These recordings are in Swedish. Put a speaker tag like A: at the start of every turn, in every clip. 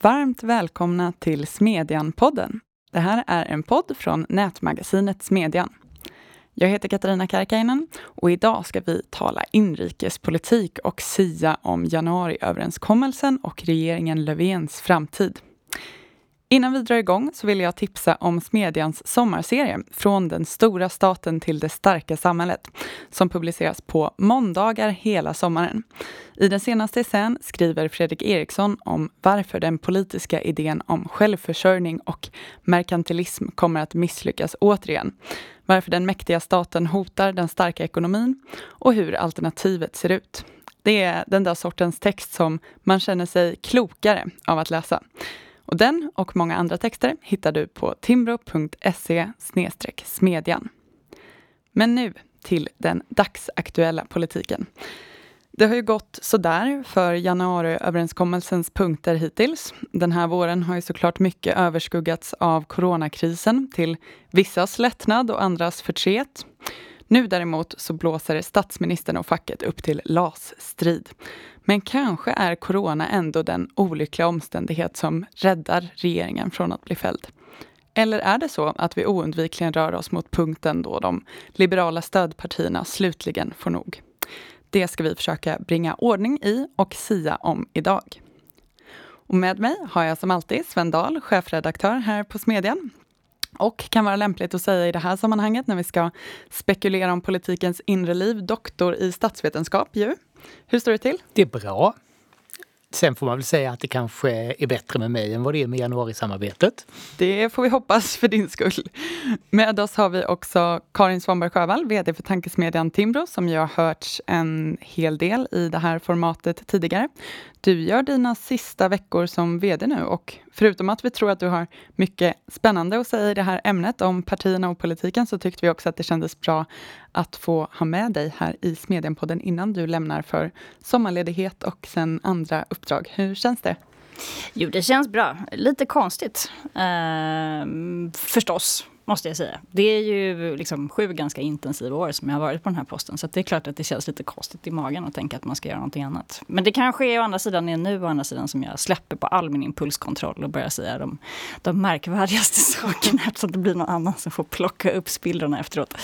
A: Varmt välkomna till Smedjan-podden. Det här är en podd från nätmagasinet Smedjan. Jag heter Katarina Karkainen och idag ska vi tala inrikespolitik och sia om januariöverenskommelsen och regeringen Löfvens framtid. Innan vi drar igång så vill jag tipsa om Smedjans sommarserie Från den stora staten till det starka samhället som publiceras på måndagar hela sommaren. I den senaste essän skriver Fredrik Eriksson om varför den politiska idén om självförsörjning och merkantilism kommer att misslyckas återigen. Varför den mäktiga staten hotar den starka ekonomin och hur alternativet ser ut. Det är den där sortens text som man känner sig klokare av att läsa. Och den och många andra texter hittar du på timbro.se smedjan. Men nu till den dagsaktuella politiken. Det har ju gått sådär för januariöverenskommelsens punkter hittills. Den här våren har ju såklart mycket överskuggats av coronakrisen till vissas lättnad och andras förtret. Nu däremot så blåser statsministern och facket upp till LAS-strid. Men kanske är corona ändå den olyckliga omständighet som räddar regeringen från att bli fälld. Eller är det så att vi oundvikligen rör oss mot punkten då de liberala stödpartierna slutligen får nog? Det ska vi försöka bringa ordning i och sia om idag. Och med mig har jag som alltid Sven Dahl, chefredaktör här på Smedjan. Och kan vara lämpligt att säga i det här sammanhanget när vi ska spekulera om politikens inre liv, doktor i statsvetenskap ju. Hur står det till?
B: Det är bra. Sen får man väl säga att det kanske är bättre med mig än vad det är med januarisamarbetet.
A: Det får vi hoppas för din skull. Med oss har vi också Karin Svanberg Sjövall, VD för tankesmedjan Timbro, som ju har hörts en hel del i det här formatet tidigare. Du gör dina sista veckor som VD nu och förutom att vi tror att du har mycket spännande att säga i det här ämnet om partierna och politiken så tyckte vi också att det kändes bra att få ha med dig här i Smedjanpodden innan du lämnar för sommarledighet och sen andra uppdrag. Hur känns det?
C: Jo, det känns bra. Lite konstigt eh, förstås måste jag säga. Det är ju liksom sju ganska intensiva år som jag har varit på den här posten. Så det är klart att det känns lite konstigt i magen att tänka att man ska göra någonting annat. Men det kanske är å andra sidan är nu å andra sidan som jag släpper på all min impulskontroll och börjar säga de, de märkvärdigaste sakerna så att det blir någon annan som får plocka upp spillrorna efteråt.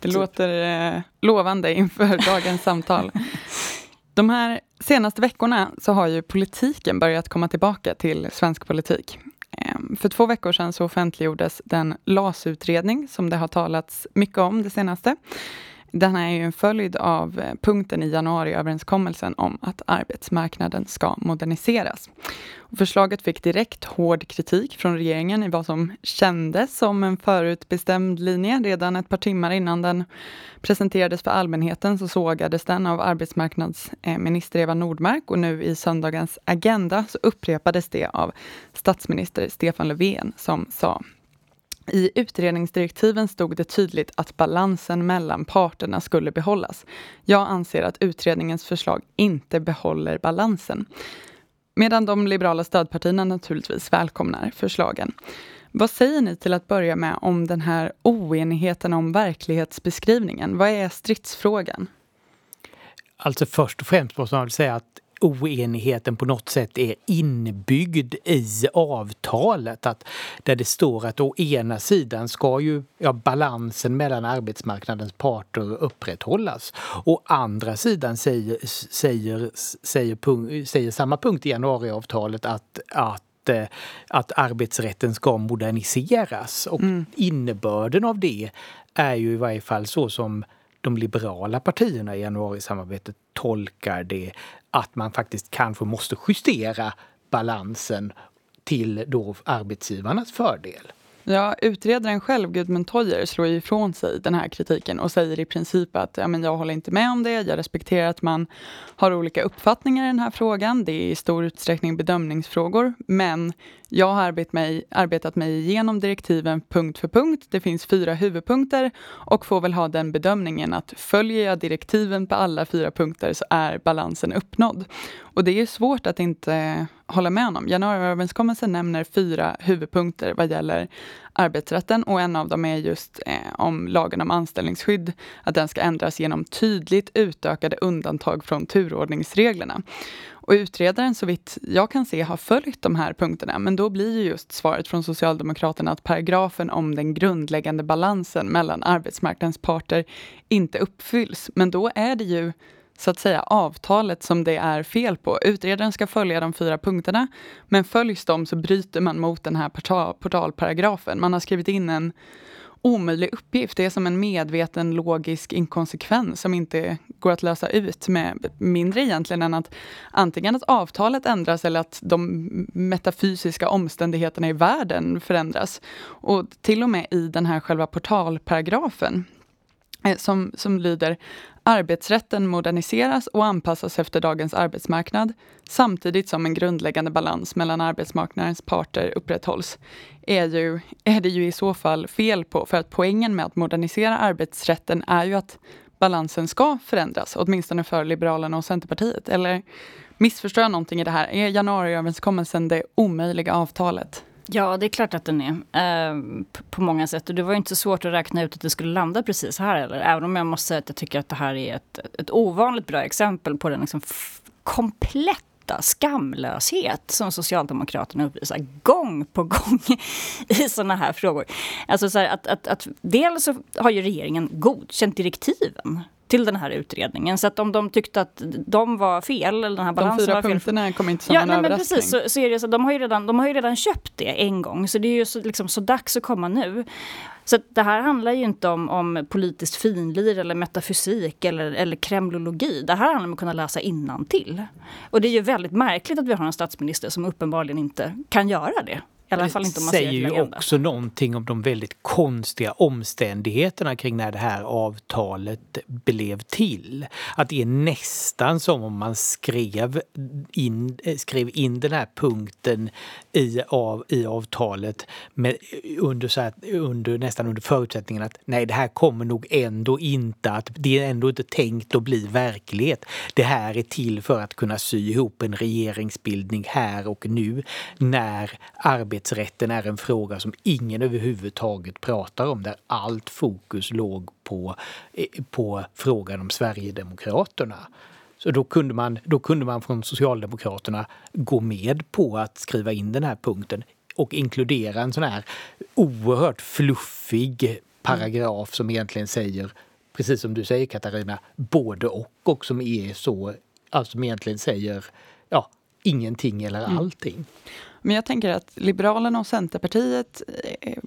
A: Det typ. låter eh, lovande inför dagens samtal. De här senaste veckorna så har ju politiken börjat komma tillbaka till svensk politik. Ehm, för två veckor sedan så offentliggjordes den LAS-utredning som det har talats mycket om det senaste. Den är ju en följd av eh, punkten i januariöverenskommelsen om att arbetsmarknaden ska moderniseras. Förslaget fick direkt hård kritik från regeringen i vad som kändes som en förutbestämd linje. Redan ett par timmar innan den presenterades för allmänheten så sågades den av arbetsmarknadsminister Eva Nordmark och nu i söndagens Agenda så upprepades det av statsminister Stefan Löfven som sa i utredningsdirektiven stod det tydligt att balansen mellan parterna skulle behållas. Jag anser att utredningens förslag inte behåller balansen. Medan de liberala stödpartierna naturligtvis välkomnar förslagen. Vad säger ni till att börja med om den här oenigheten om verklighetsbeskrivningen? Vad är stridsfrågan?
B: Alltså först och främst måste man väl säga att oenigheten på något sätt är inbyggd i avtalet. Att där det står att å ena sidan ska ju ja, balansen mellan arbetsmarknadens parter upprätthållas. Å andra sidan säger, säger, säger, säger samma punkt i januariavtalet att, att eh, att arbetsrätten ska moderniseras. Och mm. innebörden av det är ju i varje fall så som de liberala partierna i januarisamarbetet tolkar det att man faktiskt kanske måste justera balansen till då arbetsgivarnas fördel.
A: Ja, utredaren själv, Gudmund Toyer, slår ifrån sig den här kritiken och säger i princip att ja, men jag håller inte med om det. Jag respekterar att man har olika uppfattningar i den här frågan. Det är i stor utsträckning bedömningsfrågor. Men jag har arbetat mig, arbetat mig igenom direktiven punkt för punkt. Det finns fyra huvudpunkter och får väl ha den bedömningen att följer jag direktiven på alla fyra punkter så är balansen uppnådd. Och det är svårt att inte hålla med honom. Januariöverenskommelsen nämner fyra huvudpunkter vad gäller arbetsrätten och en av dem är just eh, om lagen om anställningsskydd, att den ska ändras genom tydligt utökade undantag från turordningsreglerna. Och utredaren, så vitt jag kan se, har följt de här punkterna. Men då blir ju just svaret från Socialdemokraterna att paragrafen om den grundläggande balansen mellan arbetsmarknadens parter inte uppfylls. Men då är det ju så att säga avtalet som det är fel på. Utredaren ska följa de fyra punkterna, men följs de så bryter man mot den här portalparagrafen. Man har skrivit in en omöjlig uppgift. Det är som en medveten logisk inkonsekvens som inte går att lösa ut med mindre egentligen än att antingen att avtalet ändras eller att de metafysiska omständigheterna i världen förändras. Och till och med i den här själva portalparagrafen eh, som, som lyder Arbetsrätten moderniseras och anpassas efter dagens arbetsmarknad samtidigt som en grundläggande balans mellan arbetsmarknadens parter upprätthålls. Är, ju, är det ju i så fall fel på, för att poängen med att modernisera arbetsrätten är ju att balansen ska förändras, åtminstone för Liberalerna och Centerpartiet. Eller missförstår jag någonting i det här? Är januariöverenskommelsen det omöjliga avtalet?
C: Ja, det är klart att den är. Eh, på många sätt. Och det var inte så svårt att räkna ut att det skulle landa precis här heller. Även om jag måste säga att jag tycker att det här är ett, ett ovanligt bra exempel på den liksom kompletta skamlöshet som Socialdemokraterna uppvisar gång på gång i sådana här frågor. Alltså så att, att, att, dels så har ju regeringen godkänt direktiven till den här utredningen. Så att om de tyckte att de var fel, eller den här balansen
A: De fyra
C: var fel,
A: punkterna kom inte som
C: ja,
A: en
C: nej,
A: överraskning.
C: precis, så, så är det så, de, har ju redan, de har ju redan köpt det en gång, så det är ju så, liksom, så dags att komma nu. Så det här handlar ju inte om, om politiskt finlir eller metafysik eller, eller kremlologi. Det här handlar om att kunna läsa till. Och det är ju väldigt märkligt att vi har en statsminister som uppenbarligen inte kan göra det. Alla fall inte om man
B: säger ju också någonting om de väldigt konstiga omständigheterna kring när det här avtalet blev till. Att det är nästan som om man skrev in, skrev in den här punkten i, av, i avtalet med, under, så här, under, nästan under förutsättningen att nej, det här kommer nog ändå inte att, det är ändå inte tänkt att bli verklighet. Det här är till för att kunna sy ihop en regeringsbildning här och nu när arbetsrätten är en fråga som ingen överhuvudtaget pratar om, där allt fokus låg på, eh, på frågan om Sverigedemokraterna. Så då kunde, man, då kunde man från Socialdemokraterna gå med på att skriva in den här punkten och inkludera en sån här oerhört fluffig paragraf som egentligen säger, precis som du säger Katarina, både och och som är så, alltså som egentligen säger ja, ingenting eller
A: Mm. Men jag tänker att Liberalerna och Centerpartiet eh,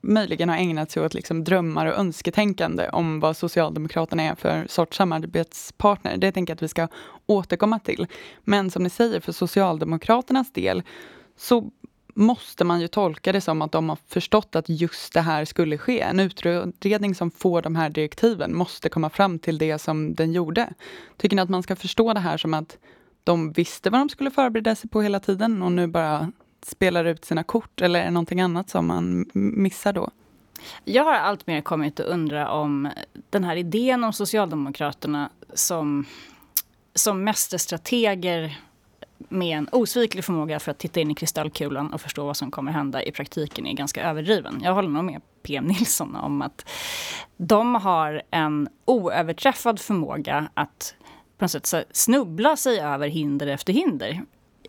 A: möjligen har ägnat sig åt liksom drömmar och önsketänkande om vad Socialdemokraterna är för sorts samarbetspartner. Det tänker jag att vi ska återkomma till. Men som ni säger, för Socialdemokraternas del så måste man ju tolka det som att de har förstått att just det här skulle ske. En utredning som får de här direktiven måste komma fram till det som den gjorde. Tycker ni att man ska förstå det här som att de visste vad de skulle förbereda sig på hela tiden och nu bara spelar ut sina kort eller är det någonting annat som man missar då?
C: Jag har alltmer kommit att undra om den här idén om Socialdemokraterna som, som mästerstrateger med en osviklig förmåga för att titta in i kristallkulan och förstå vad som kommer hända i praktiken är ganska överdriven. Jag håller nog med PM Nilsson om att de har en oöverträffad förmåga att på något sätt snubbla sig över hinder efter hinder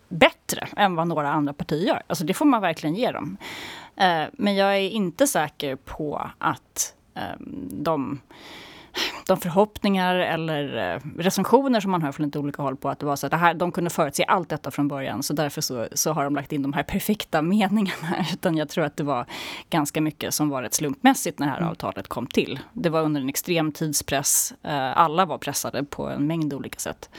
C: bättre än vad några andra partier gör. Alltså det får man verkligen ge dem. Eh, Men jag är inte säker på att eh, de, de förhoppningar eller eh, recensioner som man hör från lite olika håll på att det var så att det här, de kunde förutse allt detta från början så därför så, så har de lagt in de här perfekta meningarna. Utan jag tror att det var ganska mycket som var rätt slumpmässigt när det här avtalet kom till. Det var under en extrem tidspress. Eh, Alla var pressade på en mängd olika sätt.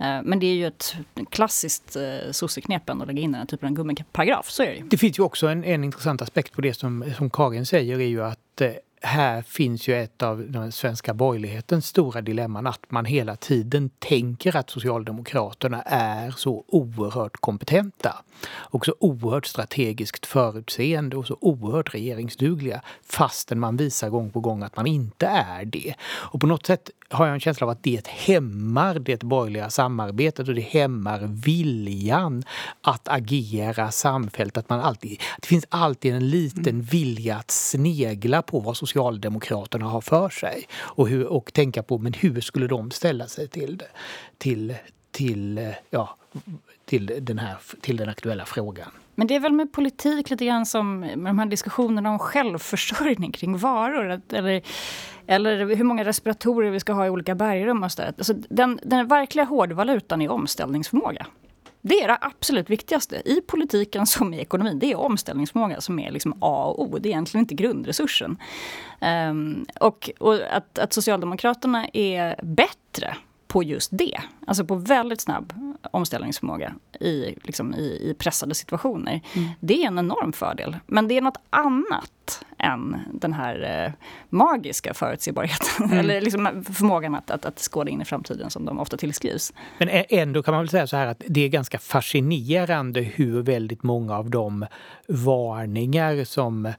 C: Eh, men det är ju ett klassiskt eh, sosseknep att lägga in den här typen av gummiparagraf. Så är det ju.
B: Det finns ju också en, en intressant aspekt på det som, som Karin säger är ju att eh, här finns ju ett av den svenska borgerlighetens stora dilemman att man hela tiden tänker att Socialdemokraterna är så oerhört kompetenta och så oerhört strategiskt förutseende och så oerhört regeringsdugliga fastän man visar gång på gång att man inte är det. Och på något sätt har jag en känsla av att det hämmar det borgerliga samarbetet och det hämmar viljan att agera samfällt. Att man alltid, det finns alltid en liten vilja att snegla på vad Socialdemokraterna har för sig. Och, hur, och tänka på men hur skulle de ställa sig till, det, till, till, eh, ja, till, den här, till den aktuella frågan.
C: Men det är väl med politik lite grann som med de här diskussionerna om självförsörjning kring varor. Eller, eller hur många respiratorer vi ska ha i olika bergrum och sådär. Alltså den, den verkliga hårdvalutan är omställningsförmåga. Det är det absolut viktigaste i politiken som i ekonomin. Det är omställningsförmåga som är liksom A och O. Det är egentligen inte grundresursen. Um, och, och att, att Socialdemokraterna är bättre på just det. Alltså på väldigt snabb omställningsförmåga i, liksom i, i pressade situationer. Mm. Det är en enorm fördel. Men det är något annat än den här eh, magiska förutsebarheten. Mm. Eller liksom förmågan att, att, att skåda in i framtiden som de ofta tillskrivs.
B: Men ändå kan man väl säga så här att det är ganska fascinerande hur väldigt många av de varningar som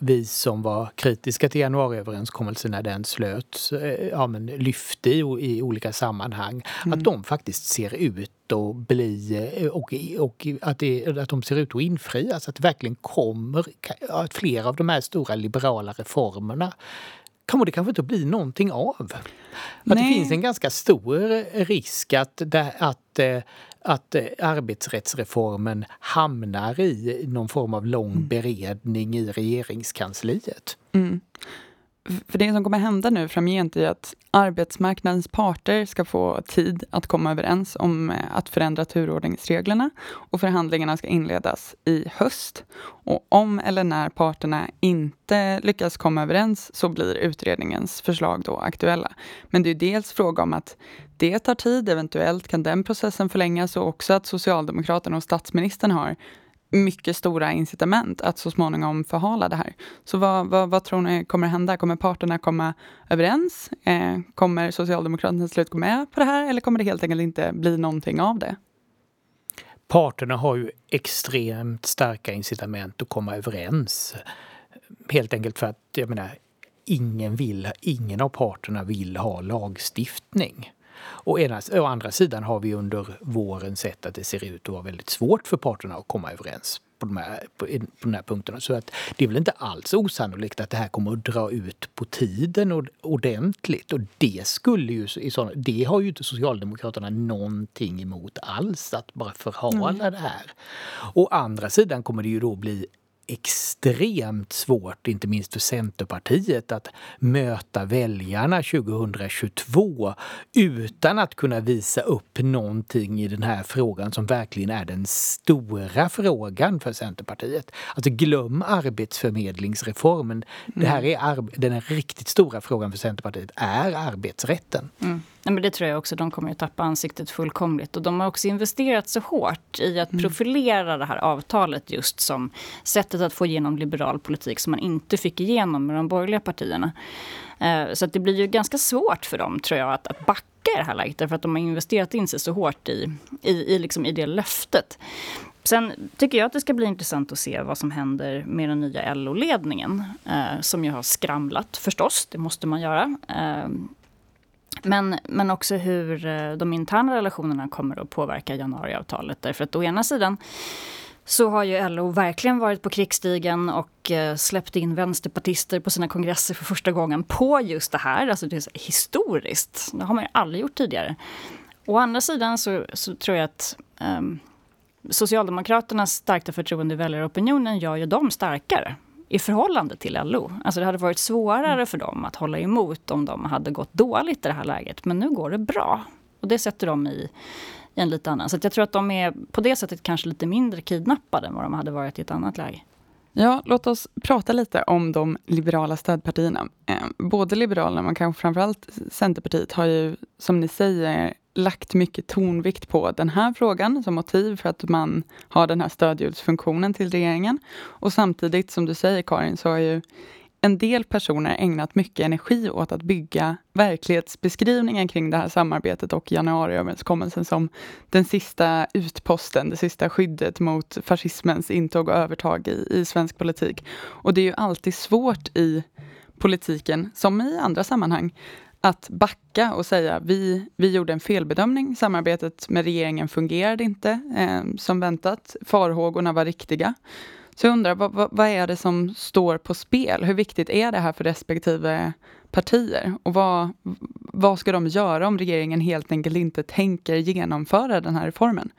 B: vi som var kritiska till januariöverenskommelsen när den slöts eh, ja, men lyfte i, i olika sammanhang, mm. att de faktiskt ser ut att bli eh, och, och att, det, att de ser ut att infrias. Att det verkligen kommer, att flera av de här stora liberala reformerna kommer det kanske inte att bli någonting av. Att det finns en ganska stor risk att, att, eh, att eh, arbetsrättsreformen hamnar i någon form av lång mm. beredning i regeringskansliet. Mm.
A: För det som kommer hända nu framgent är att arbetsmarknadens parter ska få tid att komma överens om eh, att förändra turordningsreglerna och förhandlingarna ska inledas i höst. Och om eller när parterna inte lyckas komma överens så blir utredningens förslag då aktuella. Men det är dels fråga om att det tar tid, eventuellt kan den processen förlängas och också att Socialdemokraterna och statsministern har mycket stora incitament att så småningom förhala det här. Så vad, vad, vad tror ni kommer hända? Kommer parterna komma överens? Eh, kommer Socialdemokraterna till slut gå med på det här eller kommer det helt enkelt inte bli någonting av det?
B: Parterna har ju extremt starka incitament att komma överens. Helt enkelt för att, jag menar, ingen, vill, ingen av parterna vill ha lagstiftning. Och ena, å andra sidan har vi under våren sett att det ser ut att vara väldigt svårt för parterna att komma överens på de här, på, på de här punkterna. Så att det är väl inte alls osannolikt att det här kommer att dra ut på tiden ordentligt. Och det skulle ju, i såna, det har ju inte Socialdemokraterna någonting emot alls, att bara förhala mm. det här. Å andra sidan kommer det ju då bli extremt svårt, inte minst för Centerpartiet, att möta väljarna 2022 utan att kunna visa upp någonting i den här frågan som verkligen är den stora frågan för Centerpartiet. Alltså glöm arbetsförmedlingsreformen. Mm. Det här är den riktigt stora frågan för Centerpartiet är arbetsrätten.
C: Mm. Nej, men det tror jag också. De kommer att tappa ansiktet fullkomligt. Och de har också investerat så hårt i att mm. profilera det här avtalet just som sättet att få igenom liberal politik som man inte fick igenom med de borgerliga partierna. Eh, så det blir ju ganska svårt för dem, tror jag, att, att backa i det här läget. Därför att de har investerat in sig så hårt i, i, i, liksom i det löftet. Sen tycker jag att det ska bli intressant att se vad som händer med den nya LO-ledningen. Eh, som ju har skramlat förstås, det måste man göra. Eh, men, men också hur eh, de interna relationerna kommer att påverka januariavtalet. Därför att å ena sidan så har ju LO verkligen varit på krigsstigen och eh, släppt in vänsterpartister på sina kongresser för första gången på just det här. Alltså det är historiskt. Det har man ju aldrig gjort tidigare. Å andra sidan så, så tror jag att um, Socialdemokraternas starka förtroende i väljaropinionen gör ju dem starkare i förhållande till LO. Alltså det hade varit svårare mm. för dem att hålla emot om de hade gått dåligt i det här läget. Men nu går det bra. Och det sätter dem i, i en lite annan. Så jag tror att de är på det sättet kanske lite mindre kidnappade än vad de hade varit i ett annat läge.
A: Ja, låt oss prata lite om de liberala stödpartierna. Eh, både Liberalerna, men kanske framförallt Centerpartiet, har ju som ni säger lagt mycket tonvikt på den här frågan som motiv för att man har den här stödhjulsfunktionen till regeringen. Och samtidigt, som du säger Karin, så har ju en del personer ägnat mycket energi åt att bygga verklighetsbeskrivningen kring det här samarbetet och januariöverenskommelsen som den sista utposten, det sista skyddet mot fascismens intåg och övertag i, i svensk politik. Och det är ju alltid svårt i politiken, som i andra sammanhang, att backa och säga vi, vi gjorde en felbedömning, samarbetet med regeringen fungerade inte eh, som väntat, farhågorna var riktiga. Så jag undrar, vad, vad, är det som står på spel? Hur viktigt är det här för respektive partier? Och vad, vad ska de göra om regeringen helt enkelt inte tänker genomföra den här reformen?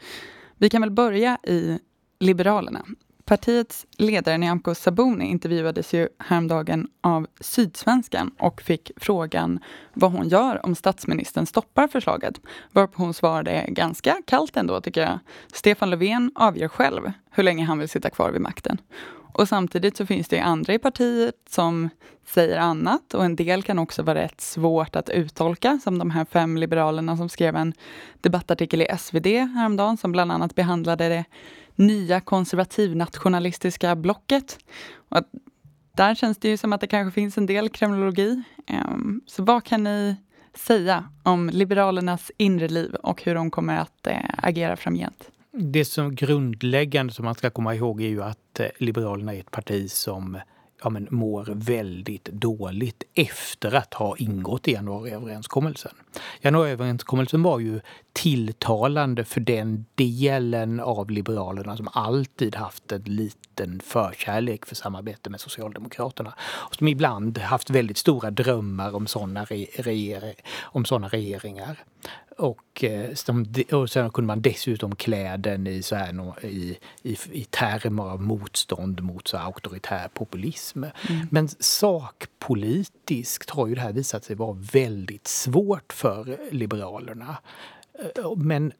A: Vi kan väl börja i Liberalerna. Partiets ledare Nyamko Sabuni intervjuades ju häromdagen av Sydsvenskan och fick frågan vad hon gör om statsministern stoppar förslaget. Varpå hon svarade ganska kallt ändå tycker jag. Stefan Löfven avgör själv hur länge han vill sitta kvar vid makten. Och samtidigt så finns det andra i partiet som säger annat och en del kan också vara rätt svårt att uttolka som de här fem liberalerna som skrev en debattartikel i SvD häromdagen som bland annat behandlade det nya konservativnationalistiska blocket. Och där känns det ju som att det kanske finns en del kriminologi. Ehm, så vad kan ni säga om Liberalernas inre liv och hur de kommer att eh, agera framgent?
B: Det som grundläggande som man ska komma ihåg är ju att eh, Liberalerna är ett parti som ja, men mår väldigt dåligt efter att ha ingått i januariöverenskommelsen. Januariöverenskommelsen var ju tilltalande för den delen av Liberalerna som alltid haft en liten förkärlek för samarbete med Socialdemokraterna. Och som ibland haft väldigt stora drömmar om sådana, re om sådana regeringar. Och, eh, och sen kunde man dessutom klä den i, så här, i, i, i termer av motstånd mot så auktoritär populism. Mm. Men sakpolitiskt har ju det här visat sig vara väldigt svårt för Liberalerna. Eh, men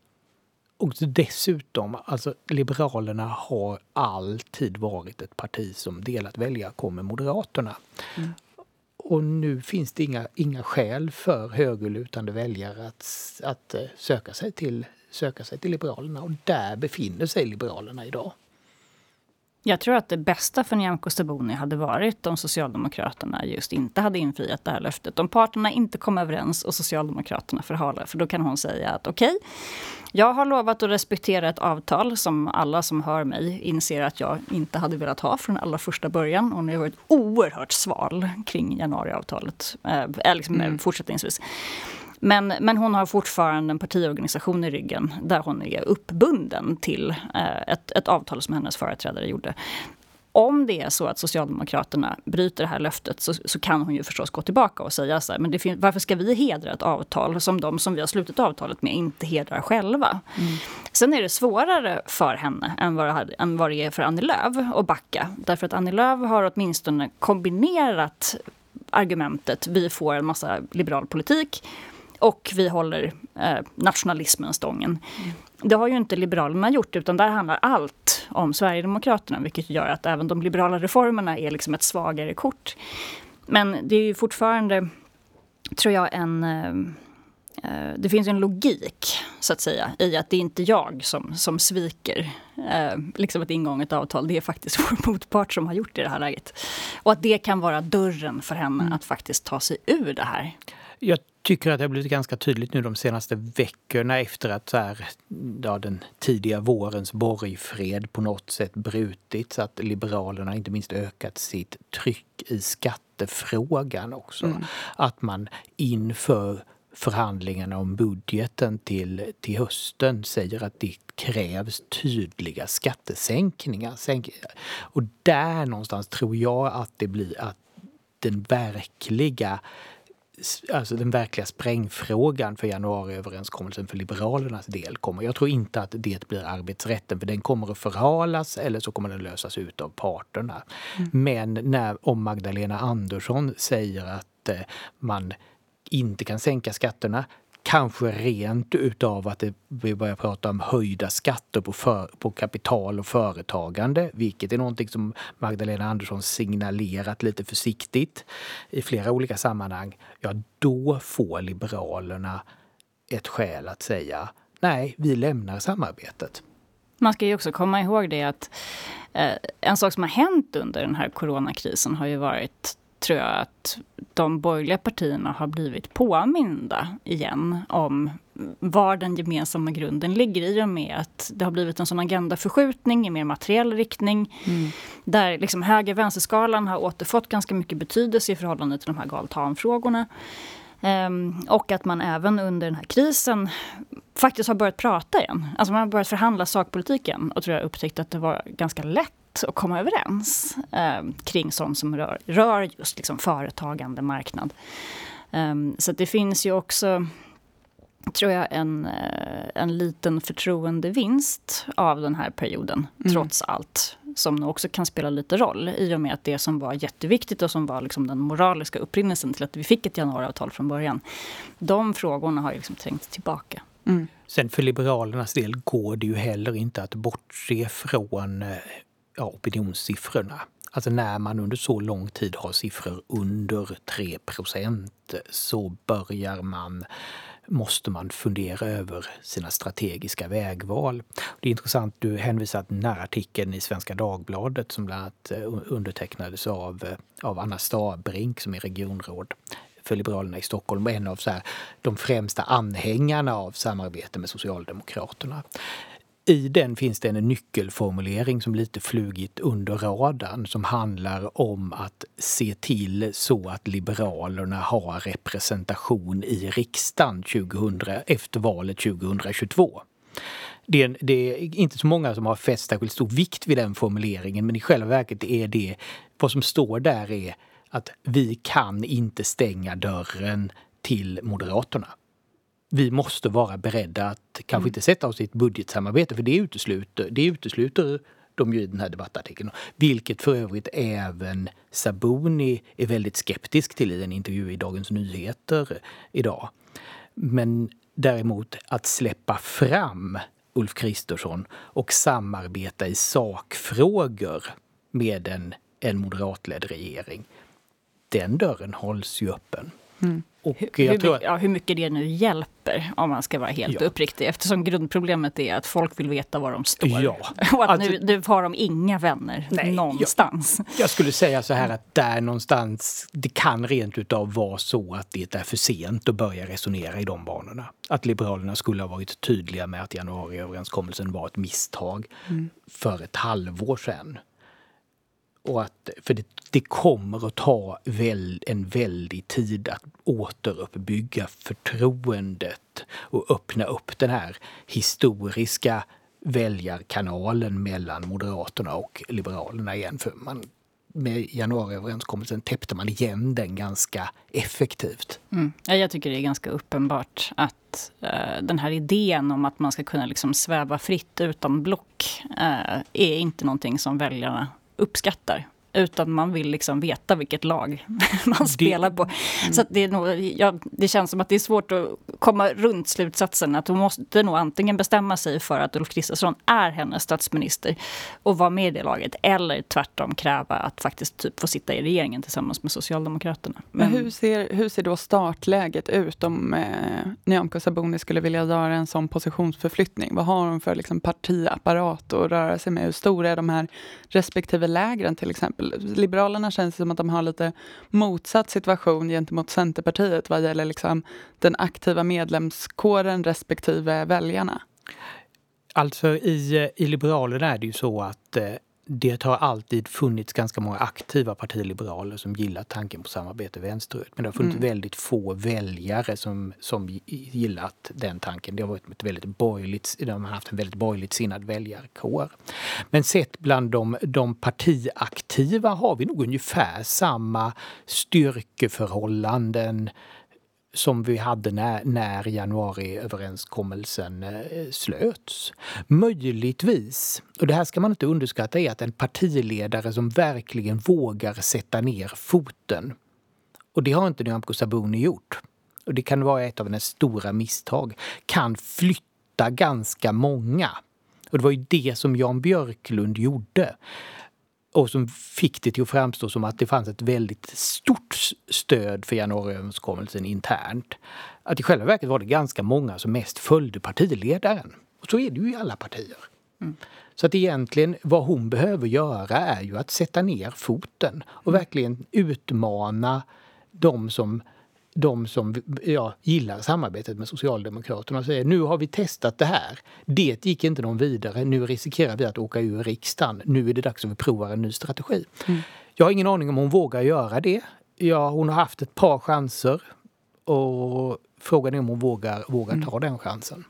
B: och dessutom, alltså Liberalerna har alltid varit ett parti som delat väljarkår med Moderaterna. Mm. Och nu finns det inga, inga skäl för högerlutande väljare att, att eh, söka, sig till, söka sig till Liberalerna. Och där befinner sig Liberalerna idag.
C: Jag tror att det bästa för Nyamko Sabuni hade varit om Socialdemokraterna just inte hade infriat det här löftet. Om parterna inte kom överens och Socialdemokraterna förhalar. För då kan hon säga att okej, okay, jag har lovat att respektera ett avtal som alla som hör mig inser att jag inte hade velat ha från allra första början. Och har varit oerhört sval kring januariavtalet, eh, liksom mm. fortsättningsvis. Men, men hon har fortfarande en partiorganisation i ryggen där hon är uppbunden till eh, ett, ett avtal som hennes företrädare gjorde om det är så att Socialdemokraterna bryter det här löftet så, så kan hon ju förstås gå tillbaka och säga så här, men det varför ska vi hedra ett avtal som de som vi har slutit avtalet med inte hedrar själva? Mm. Sen är det svårare för henne än vad, det, än vad det är för Annie Lööf att backa. Därför att Annie Lööf har åtminstone kombinerat argumentet vi får en massa liberal politik och vi håller eh, nationalismen stången. Mm. Det har ju inte Liberalerna gjort, utan där handlar allt om Sverigedemokraterna, vilket gör att även de liberala reformerna är liksom ett svagare kort. Men det är ju fortfarande, tror jag, en... Eh, eh det finns en logik, så att säga, i att det är inte jag som, som sviker eh, liksom ett ingånget avtal. Det är faktiskt vår motpart som har gjort det i det här läget. Och att det kan vara dörren för henne mm. att faktiskt ta sig ur det här.
B: Jag tycker att det har blivit ganska tydligt nu de senaste veckorna efter att så här, ja, den tidiga vårens borgfred på något sätt brutits. Att Liberalerna inte minst ökat sitt tryck i skattefrågan också. Mm. Att man inför förhandlingarna om budgeten till, till hösten säger att det krävs tydliga skattesänkningar. Och där någonstans tror jag att det blir att den verkliga alltså den verkliga sprängfrågan för januariöverenskommelsen för Liberalernas del kommer. Jag tror inte att det blir arbetsrätten för den kommer att förhalas eller så kommer den lösas ut av parterna. Mm. Men när, om Magdalena Andersson säger att eh, man inte kan sänka skatterna Kanske rent utav att det, vi börjar prata om höjda skatter på, för, på kapital och företagande, vilket är någonting som Magdalena Andersson signalerat lite försiktigt i flera olika sammanhang. Ja, då får Liberalerna ett skäl att säga nej, vi lämnar samarbetet.
C: Man ska ju också komma ihåg det att eh, en sak som har hänt under den här coronakrisen har ju varit tror jag att de borgerliga partierna har blivit påminda igen om var den gemensamma grunden ligger i och med att det har blivit en sån agendaförskjutning i mer materiell riktning. Mm. Där liksom höger-vänsterskalan har återfått ganska mycket betydelse i förhållande till de här galtanfrågorna. Um, och att man även under den här krisen faktiskt har börjat prata igen. Alltså man har börjat förhandla sakpolitik igen och tror jag upptäckt att det var ganska lätt att komma överens eh, kring sånt som rör, rör just liksom företagande, marknad. Um, så det finns ju också tror jag, en, eh, en liten förtroendevinst av den här perioden, mm. trots allt. Som också kan spela lite roll i och med att det som var jätteviktigt och som var liksom den moraliska upprinnelsen till att vi fick ett januariavtal från början. De frågorna har liksom trängt tillbaka.
B: Mm. Sen för Liberalernas del går det ju heller inte att bortse från eh, ja, opinionssiffrorna. Alltså när man under så lång tid har siffror under 3% så börjar man måste man fundera över sina strategiska vägval. Det är intressant, du hänvisar till den här artikeln i Svenska Dagbladet som bland annat eh, undertecknades av, eh, av Anna Stabrink som är regionråd för Liberalerna i Stockholm och en av så här, de främsta anhängarna av samarbete med Socialdemokraterna. I den finns det en nyckelformulering som lite flugit under radarn som handlar om att se till så att Liberalerna har representation i riksdagen 2000, efter valet 2022. Det är, det är, inte så många som har fäst särskilt stor vikt vid den formuleringen men i själva verket är det, vad som står där är att vi kan inte stänga dörren till Moderaterna vi måste vara beredda att kanske mm. inte sätta oss i ett budgetsamarbete för det utesluter, det utesluter de ju i den här debattartikeln. Vilket för övrigt även Sabuni är väldigt skeptisk till i en intervju i Dagens Nyheter idag. Men däremot att släppa fram Ulf Kristersson och samarbeta i sakfrågor med en, en moderatledd regering. Den dörren hålls ju öppen. Mm.
C: Och hur, hur, tror... ja, hur mycket det nu hjälper, om man ska vara helt ja. uppriktig. Eftersom grundproblemet är att folk vill veta var de står. Ja. Och att alltså, nu, nu har de inga vänner nej, någonstans.
B: Jag, jag, skulle säga så här att där någonstans, det kan rent utav vara så att det är för sent att börja resonera i de banorna. Att Liberalerna skulle ha varit tydliga med att januariöverenskommelsen var ett misstag mm. för ett halvår sedan. Och att, för det, det kommer att ta väl, en väldig tid att återuppbygga förtroendet och öppna upp den här historiska väljarkanalen mellan Moderaterna och Liberalerna igen. För man, med januariöverenskommelsen täppte man igen den ganska effektivt.
C: Mm. Jag tycker det är ganska uppenbart att eh, den här idén om att man ska kunna liksom sväva fritt utan block eh, är inte någonting som väljarna uppskattar. Utan man vill liksom veta vilket lag man spelar på. Mm. Så det, är nog, ja, det känns som att det är svårt att komma runt slutsatsen att hon måste nog antingen bestämma sig för att Ulf Kristersson är hennes statsminister och vara med i det laget. Eller tvärtom kräva att faktiskt typ få sitta i regeringen tillsammans med Socialdemokraterna.
A: Men, Men hur, ser, hur ser då startläget ut om eh, Nyamko Sabuni skulle vilja göra en sån positionsförflyttning? Vad har hon för liksom, partiapparat att röra sig med? Hur stora är de här respektive lägren till exempel? Liberalerna känns som att de har lite motsatt situation gentemot Centerpartiet vad gäller liksom den aktiva medlemskåren respektive väljarna.
B: Alltså i, eh, i Liberalerna är det ju så att eh, det har alltid funnits ganska många aktiva partiliberaler som gillar tanken på samarbete vänsterut. Men det har funnits mm. väldigt få väljare som, som gillat den tanken. Det har varit ett väldigt borgerligt, de har haft en väldigt borgerligt sinnad väljarkår. Men sett bland de, de partiaktiva har vi nog ungefär samma styrkeförhållanden som vi hade när, när januariöverenskommelsen eh, slöts. Möjligtvis, och det här ska man inte underskatta, är att en partiledare som verkligen vågar sätta ner foten. Och det har inte Nyamko Sabuni gjort. Och det kan vara ett av hennes stora misstag. Kan flytta ganska många. Och det var ju det som Jan Björklund gjorde och som fick det till att framstå som att det fanns ett väldigt stort stöd för januariöverenskommelsen internt. Att i själva verket var det ganska många som mest följde partiledaren. Och så är det ju i alla partier. Mm. Så att egentligen vad hon behöver göra är ju att sätta ner foten och mm. verkligen utmana de som de som ja, gillar samarbetet med Socialdemokraterna och säger nu har vi testat det här. Det gick inte någon vidare. Nu riskerar vi att åka ur riksdagen. Nu är det dags att vi provar en ny strategi. Mm. Jag har ingen aning om hon vågar göra det. Ja, hon har haft ett par chanser och frågan är om hon vågar, vågar mm. ta den chansen.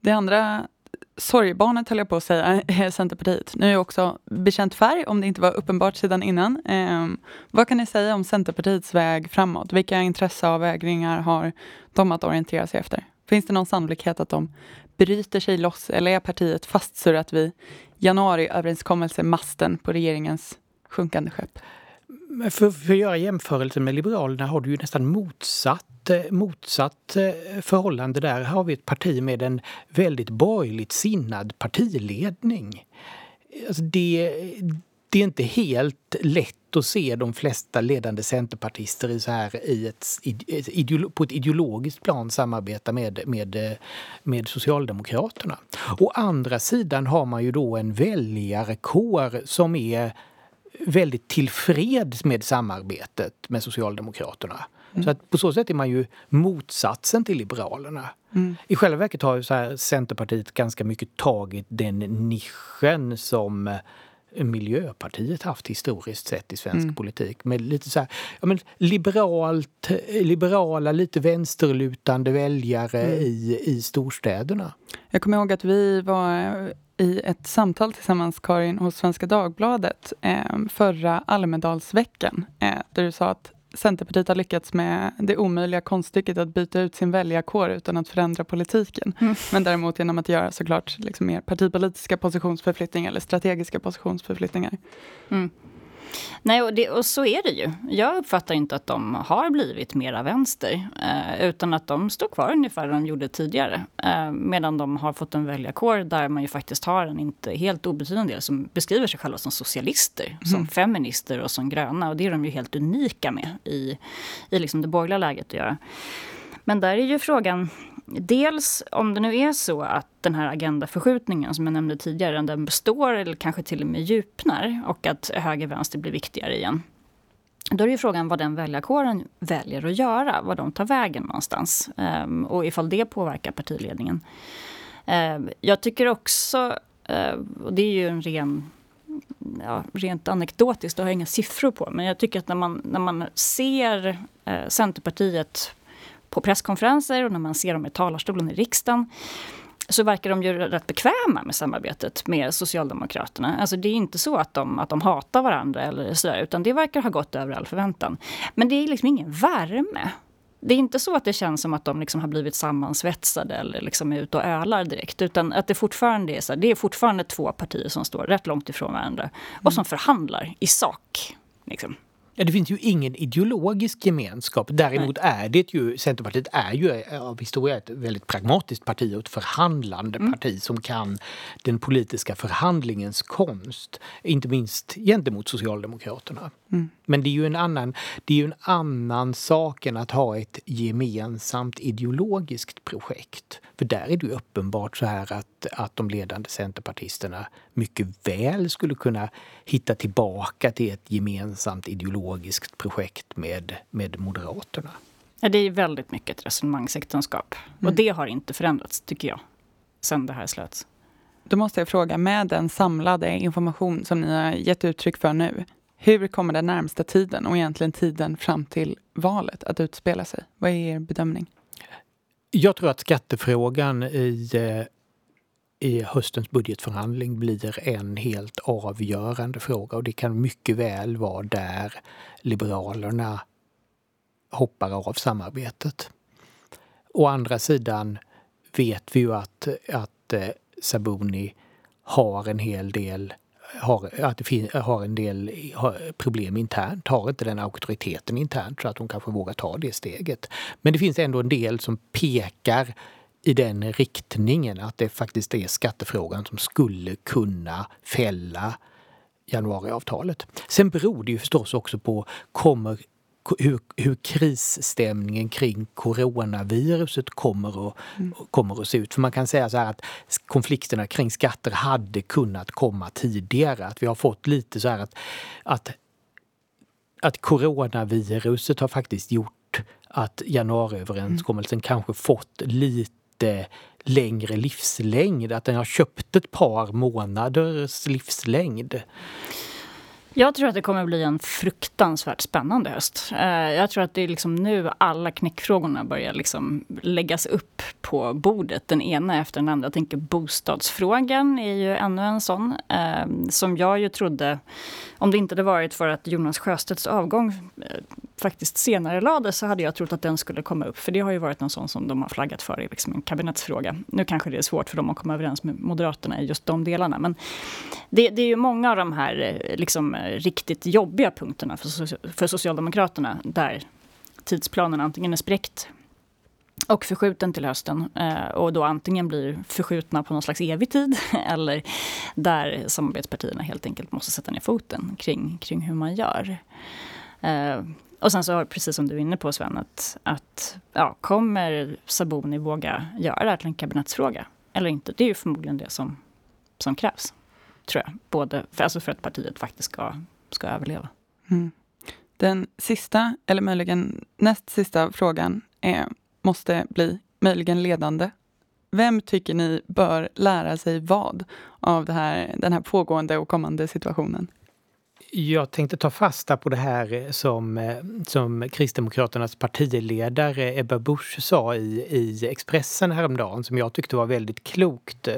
A: Det andra sorgbarnet höll jag på att säga, är Centerpartiet. Nu är jag också bekänt färg, om det inte var uppenbart sedan innan. Eh, vad kan ni säga om Centerpartiets väg framåt? Vilka intresseavvägningar har de att orientera sig efter? Finns det någon sannolikhet att de bryter sig loss eller är partiet fastsurrat vid januariöverenskommelsemasten på regeringens sjunkande skepp?
B: För, för att göra jämförelse med Liberalerna har du ju nästan motsatt, eh, motsatt eh, förhållande där. Här har vi ett parti med en väldigt borgerligt sinnad partiledning. Alltså det, det är inte helt lätt att se de flesta ledande centerpartister i så här i ett, på ett ideologiskt plan samarbeta med, med, eh, med Socialdemokraterna. Å andra sidan har man ju då en väljarkår som är väldigt tillfreds med samarbetet med Socialdemokraterna. Mm. Så att på så sätt är man ju motsatsen till Liberalerna. Mm. I själva verket har ju så här Centerpartiet ganska mycket tagit den nischen som Miljöpartiet haft historiskt sett i svensk mm. politik. Med lite så här, ja, men liberalt, liberala, lite vänsterlutande väljare mm. i, i storstäderna.
A: Jag kommer ihåg att vi var i ett samtal tillsammans, Karin, hos Svenska Dagbladet eh, förra Almedalsveckan, eh, där du sa att Centerpartiet har lyckats med det omöjliga konststycket att byta ut sin väljarkår utan att förändra politiken. Mm. Men däremot genom att göra såklart liksom mer partipolitiska positionsförflyttningar eller strategiska positionsförflyttningar. Mm.
C: Nej, och, det, och, så är det ju. Jag uppfattar inte att de har blivit mera vänster. Eh, utan att de står kvar ungefär där de gjorde tidigare. Eh, medan de har fått en väljarkår där man ju faktiskt har en inte helt obetydlig del som beskriver sig själva som socialister. Mm. Som feminister och som gröna. Och det är de ju helt unika med i, i liksom det borgerliga läget att göra. Men där är ju frågan dels om det nu är så att den här agendaförskjutningen som jag nämnde tidigare, den består eller kanske till och med djupnar och att höger-vänster blir viktigare igen. Då är ju frågan vad den väljarkåren väljer att göra, vad de tar vägen någonstans ehm, och ifall det påverkar partiledningen. Ehm, jag tycker också, ehm, och det är ju en ren ja, rent anekdotiskt, det har jag inga siffror på, men jag tycker att när man, när man ser eh, Centerpartiet på presskonferenser och när man ser dem i talarstolen i riksdagen så verkar de ju rätt bekväma med samarbetet med Socialdemokraterna. Alltså det är inte så att de, att de hatar varandra eller sådär, utan det verkar ha gått över all förväntan. Men det är liksom ingen värme. Det är inte så att det känns som att de liksom har blivit sammansvetsade eller liksom är ute och ölar direkt. Utan att det fortfarande är så det är fortfarande två partier som står rätt långt ifrån varandra. Och som förhandlar i sak. Liksom.
B: Ja, det finns ju ingen ideologisk gemenskap. Däremot Nej. är det ju, Centerpartiet är ju eh, av historia ett väldigt pragmatiskt parti och ett förhandlande mm. parti som kan den politiska förhandlingens konst. Inte minst gentemot Socialdemokraterna. Mm. Men det är ju en annan, det är ju en annan sak än att ha ett gemensamt ideologiskt projekt. För där är det ju uppenbart så här att, att de ledande centerpartisterna mycket väl skulle kunna hitta tillbaka till ett gemensamt ideologiskt projekt med, med Moderaterna.
C: Ja, det är väldigt mycket ett resonemangsäktenskap. Mm. Och det har inte förändrats, tycker jag, sen det här slöts.
A: Då måste jag fråga, med den samlade information som ni har gett uttryck för nu, hur kommer den närmsta tiden och egentligen tiden fram till valet att utspela sig? Vad är er bedömning?
B: Jag tror att skattefrågan i, eh, i höstens budgetförhandling blir en helt avgörande fråga och det kan mycket väl vara där Liberalerna hoppar av samarbetet. Å andra sidan vet vi ju att, att eh, Sabuni har en hel del har, att det har en del problem internt, har inte den auktoriteten internt så att hon kanske vågar ta det steget. Men det finns ändå en del som pekar i den riktningen att det faktiskt är skattefrågan som skulle kunna fälla januariavtalet. Sen beror det ju förstås också på kommer hur, hur krisstämningen kring coronaviruset kommer att, mm. kommer att se ut. För man kan säga så här att konflikterna kring skatter hade kunnat komma tidigare. Att vi har fått lite så här att, att, att coronaviruset har faktiskt gjort att januariöverenskommelsen mm. kanske fått lite lite längre livslängd. Att den har köpt ett par månaders livslängd.
C: Jag tror att det kommer bli en fruktansvärt spännande höst. Eh, jag tror att det är liksom nu alla knäckfrågorna börjar liksom läggas upp på bordet, den ena efter den andra. Jag tänker bostadsfrågan är ju ännu en sån, eh, som jag ju trodde, om det inte hade varit för att Jonas Sjöstedts avgång eh, faktiskt senare lades så hade jag trott att den skulle komma upp. För det har ju varit en sån som de har flaggat för i liksom en kabinettsfråga. Nu kanske det är svårt för dem att komma överens med Moderaterna i just de delarna. Men det, det är ju många av de här eh, liksom, eh, riktigt jobbiga punkterna för, för Socialdemokraterna där tidsplanen antingen är spräckt och förskjuten till hösten eh, och då antingen blir förskjutna på någon slags evig tid eller där samarbetspartierna helt enkelt måste sätta ner foten kring, kring hur man gör. Eh, och sen så, precis som du är inne på Sven, att, att ja, kommer Saboni våga göra det här till en kabinettsfråga eller inte? Det är ju förmodligen det som, som krävs, tror jag. Både för, alltså för att partiet faktiskt ska, ska överleva. Mm.
A: Den sista, eller möjligen näst sista frågan är, måste bli möjligen ledande. Vem tycker ni bör lära sig vad av det här, den här pågående och kommande situationen?
B: Jag tänkte ta fasta på det här som, som Kristdemokraternas partiledare Ebba Busch sa i, i Expressen häromdagen som jag tyckte var väldigt klokt.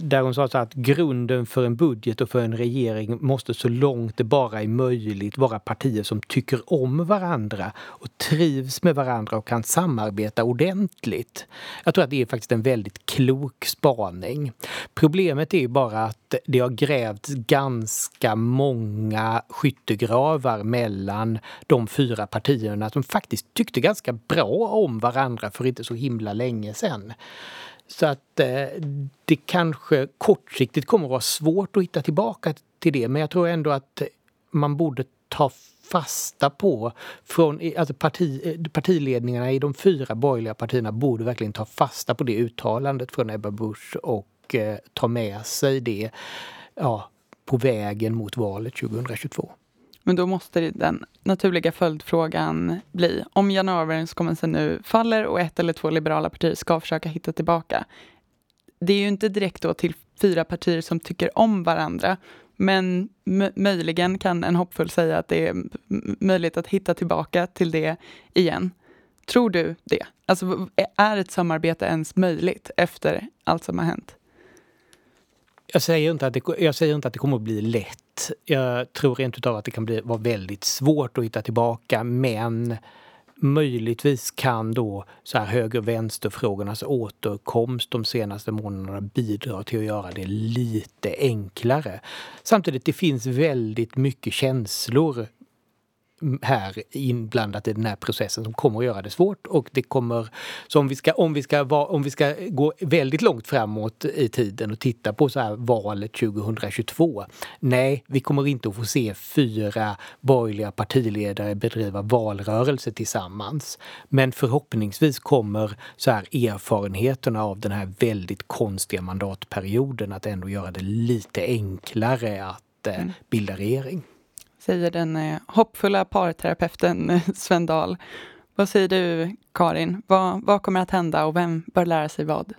B: Där hon sa så att grunden för en budget och för en regering måste så långt det bara är möjligt vara partier som tycker om varandra och trivs med varandra och kan samarbeta ordentligt. Jag tror att det är faktiskt en väldigt klok spaning. Problemet är bara att det har grävts ganska många skyttegravar mellan de fyra partierna som faktiskt tyckte ganska bra om varandra för inte så himla länge sedan. Så att eh, det kanske kortsiktigt kommer att vara svårt att hitta tillbaka till det. Men jag tror ändå att man borde ta fasta på från alltså parti, eh, partiledningarna i de fyra borgerliga partierna borde verkligen ta fasta på det uttalandet från Ebba Busch och eh, ta med sig det ja, på vägen mot valet 2022.
A: Men då måste den naturliga följdfrågan bli, om januariöverenskommelsen nu faller och ett eller två liberala partier ska försöka hitta tillbaka. Det är ju inte direkt då till fyra partier som tycker om varandra, men möjligen kan en hoppfull säga att det är möjligt att hitta tillbaka till det igen. Tror du det? Alltså, är ett samarbete ens möjligt efter allt som har hänt?
B: Jag säger inte att det, jag säger inte att det kommer att bli lätt jag tror rent utav att det kan bli, vara väldigt svårt att hitta tillbaka men möjligtvis kan då så här höger vänsterfrågornas återkomst de senaste månaderna bidra till att göra det lite enklare. Samtidigt det finns väldigt mycket känslor här inblandat i den här processen som kommer att göra det svårt och det kommer, så om vi ska, om vi ska, va, om vi ska gå väldigt långt framåt i tiden och titta på så här valet 2022. Nej, vi kommer inte att få se fyra borgerliga partiledare bedriva valrörelse tillsammans. Men förhoppningsvis kommer så här erfarenheterna av den här väldigt konstiga mandatperioden att ändå göra det lite enklare att eh, mm. bilda regering
A: säger den eh, hoppfulla parterapeuten eh, Sven Dahl. Vad säger du, Karin? Vad, vad kommer att hända och vem bör lära sig vad?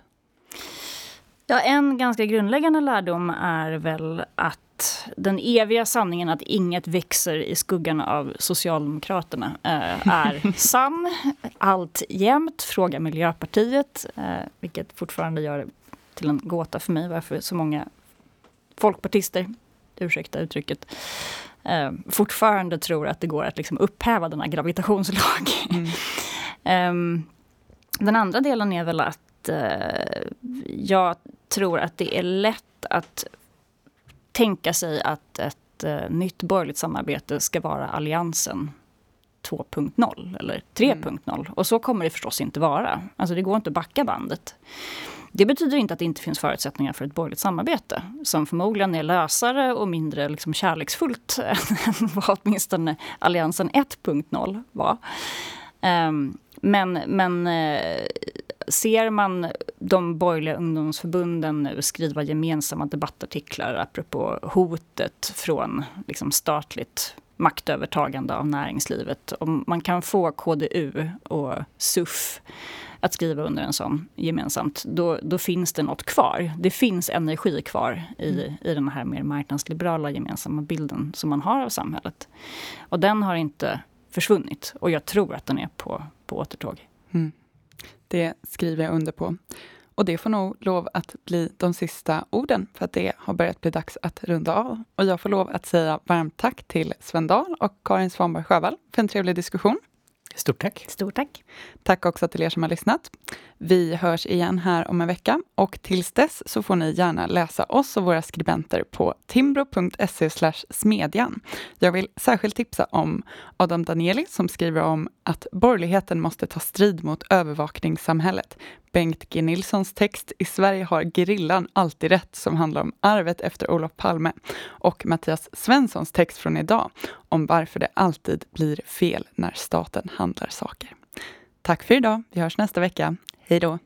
C: Ja, en ganska grundläggande lärdom är väl att den eviga sanningen att inget växer i skuggan av Socialdemokraterna eh, är sann allt jämt. Fråga Miljöpartiet, eh, vilket fortfarande gör till en gåta för mig varför så många folkpartister, ursäkta uttrycket, eh, fortfarande tror att det går att liksom upphäva denna gravitationslag. Mm. eh, den andra delen är väl att eh, jag tror att det är lätt att tänka sig att ett eh, nytt borgerligt samarbete ska vara alliansen 2.0 eller 3.0. Mm. Och så kommer det förstås inte vara. Alltså det går inte att backa bandet. Det betyder inte att det inte finns förutsättningar för ett borgerligt samarbete som förmodligen är lösare och mindre liksom kärleksfullt än vad åtminstone Alliansen 1.0 var. Ehm, men, men eh, ser man de borgerliga ungdomsförbunden nu skriva gemensamma debattartiklar apropå hotet från liksom, statligt maktövertagande av näringslivet. Om man kan få KDU och SUF att skriva under en sån gemensamt, då, då finns det något kvar. Det finns energi kvar i, mm. i den här mer marknadsliberala gemensamma bilden som man har av samhället. Och den har inte försvunnit och jag tror att den är på, på återtåg. Mm.
A: Det skriver jag under på. Och det får nog lov att bli de sista orden, för att det har börjat bli dags att runda av. Och jag får lov att säga varmt tack till Sven Dahl och Karin Svanberg Sjövall för en trevlig diskussion.
B: Stort tack.
C: Stort tack.
A: Tack också till er som har lyssnat. Vi hörs igen här om en vecka och tills dess så får ni gärna läsa oss och våra skribenter på timbro.se smedjan. Jag vill särskilt tipsa om Adam Danieli som skriver om att borgerligheten måste ta strid mot övervakningssamhället. Bengt G Nilssons text I Sverige har gerillan alltid rätt som handlar om arvet efter Olof Palme och Mattias Svenssons text från idag om varför det alltid blir fel när staten handlar saker. Tack för idag. Vi hörs nästa vecka. Hej då!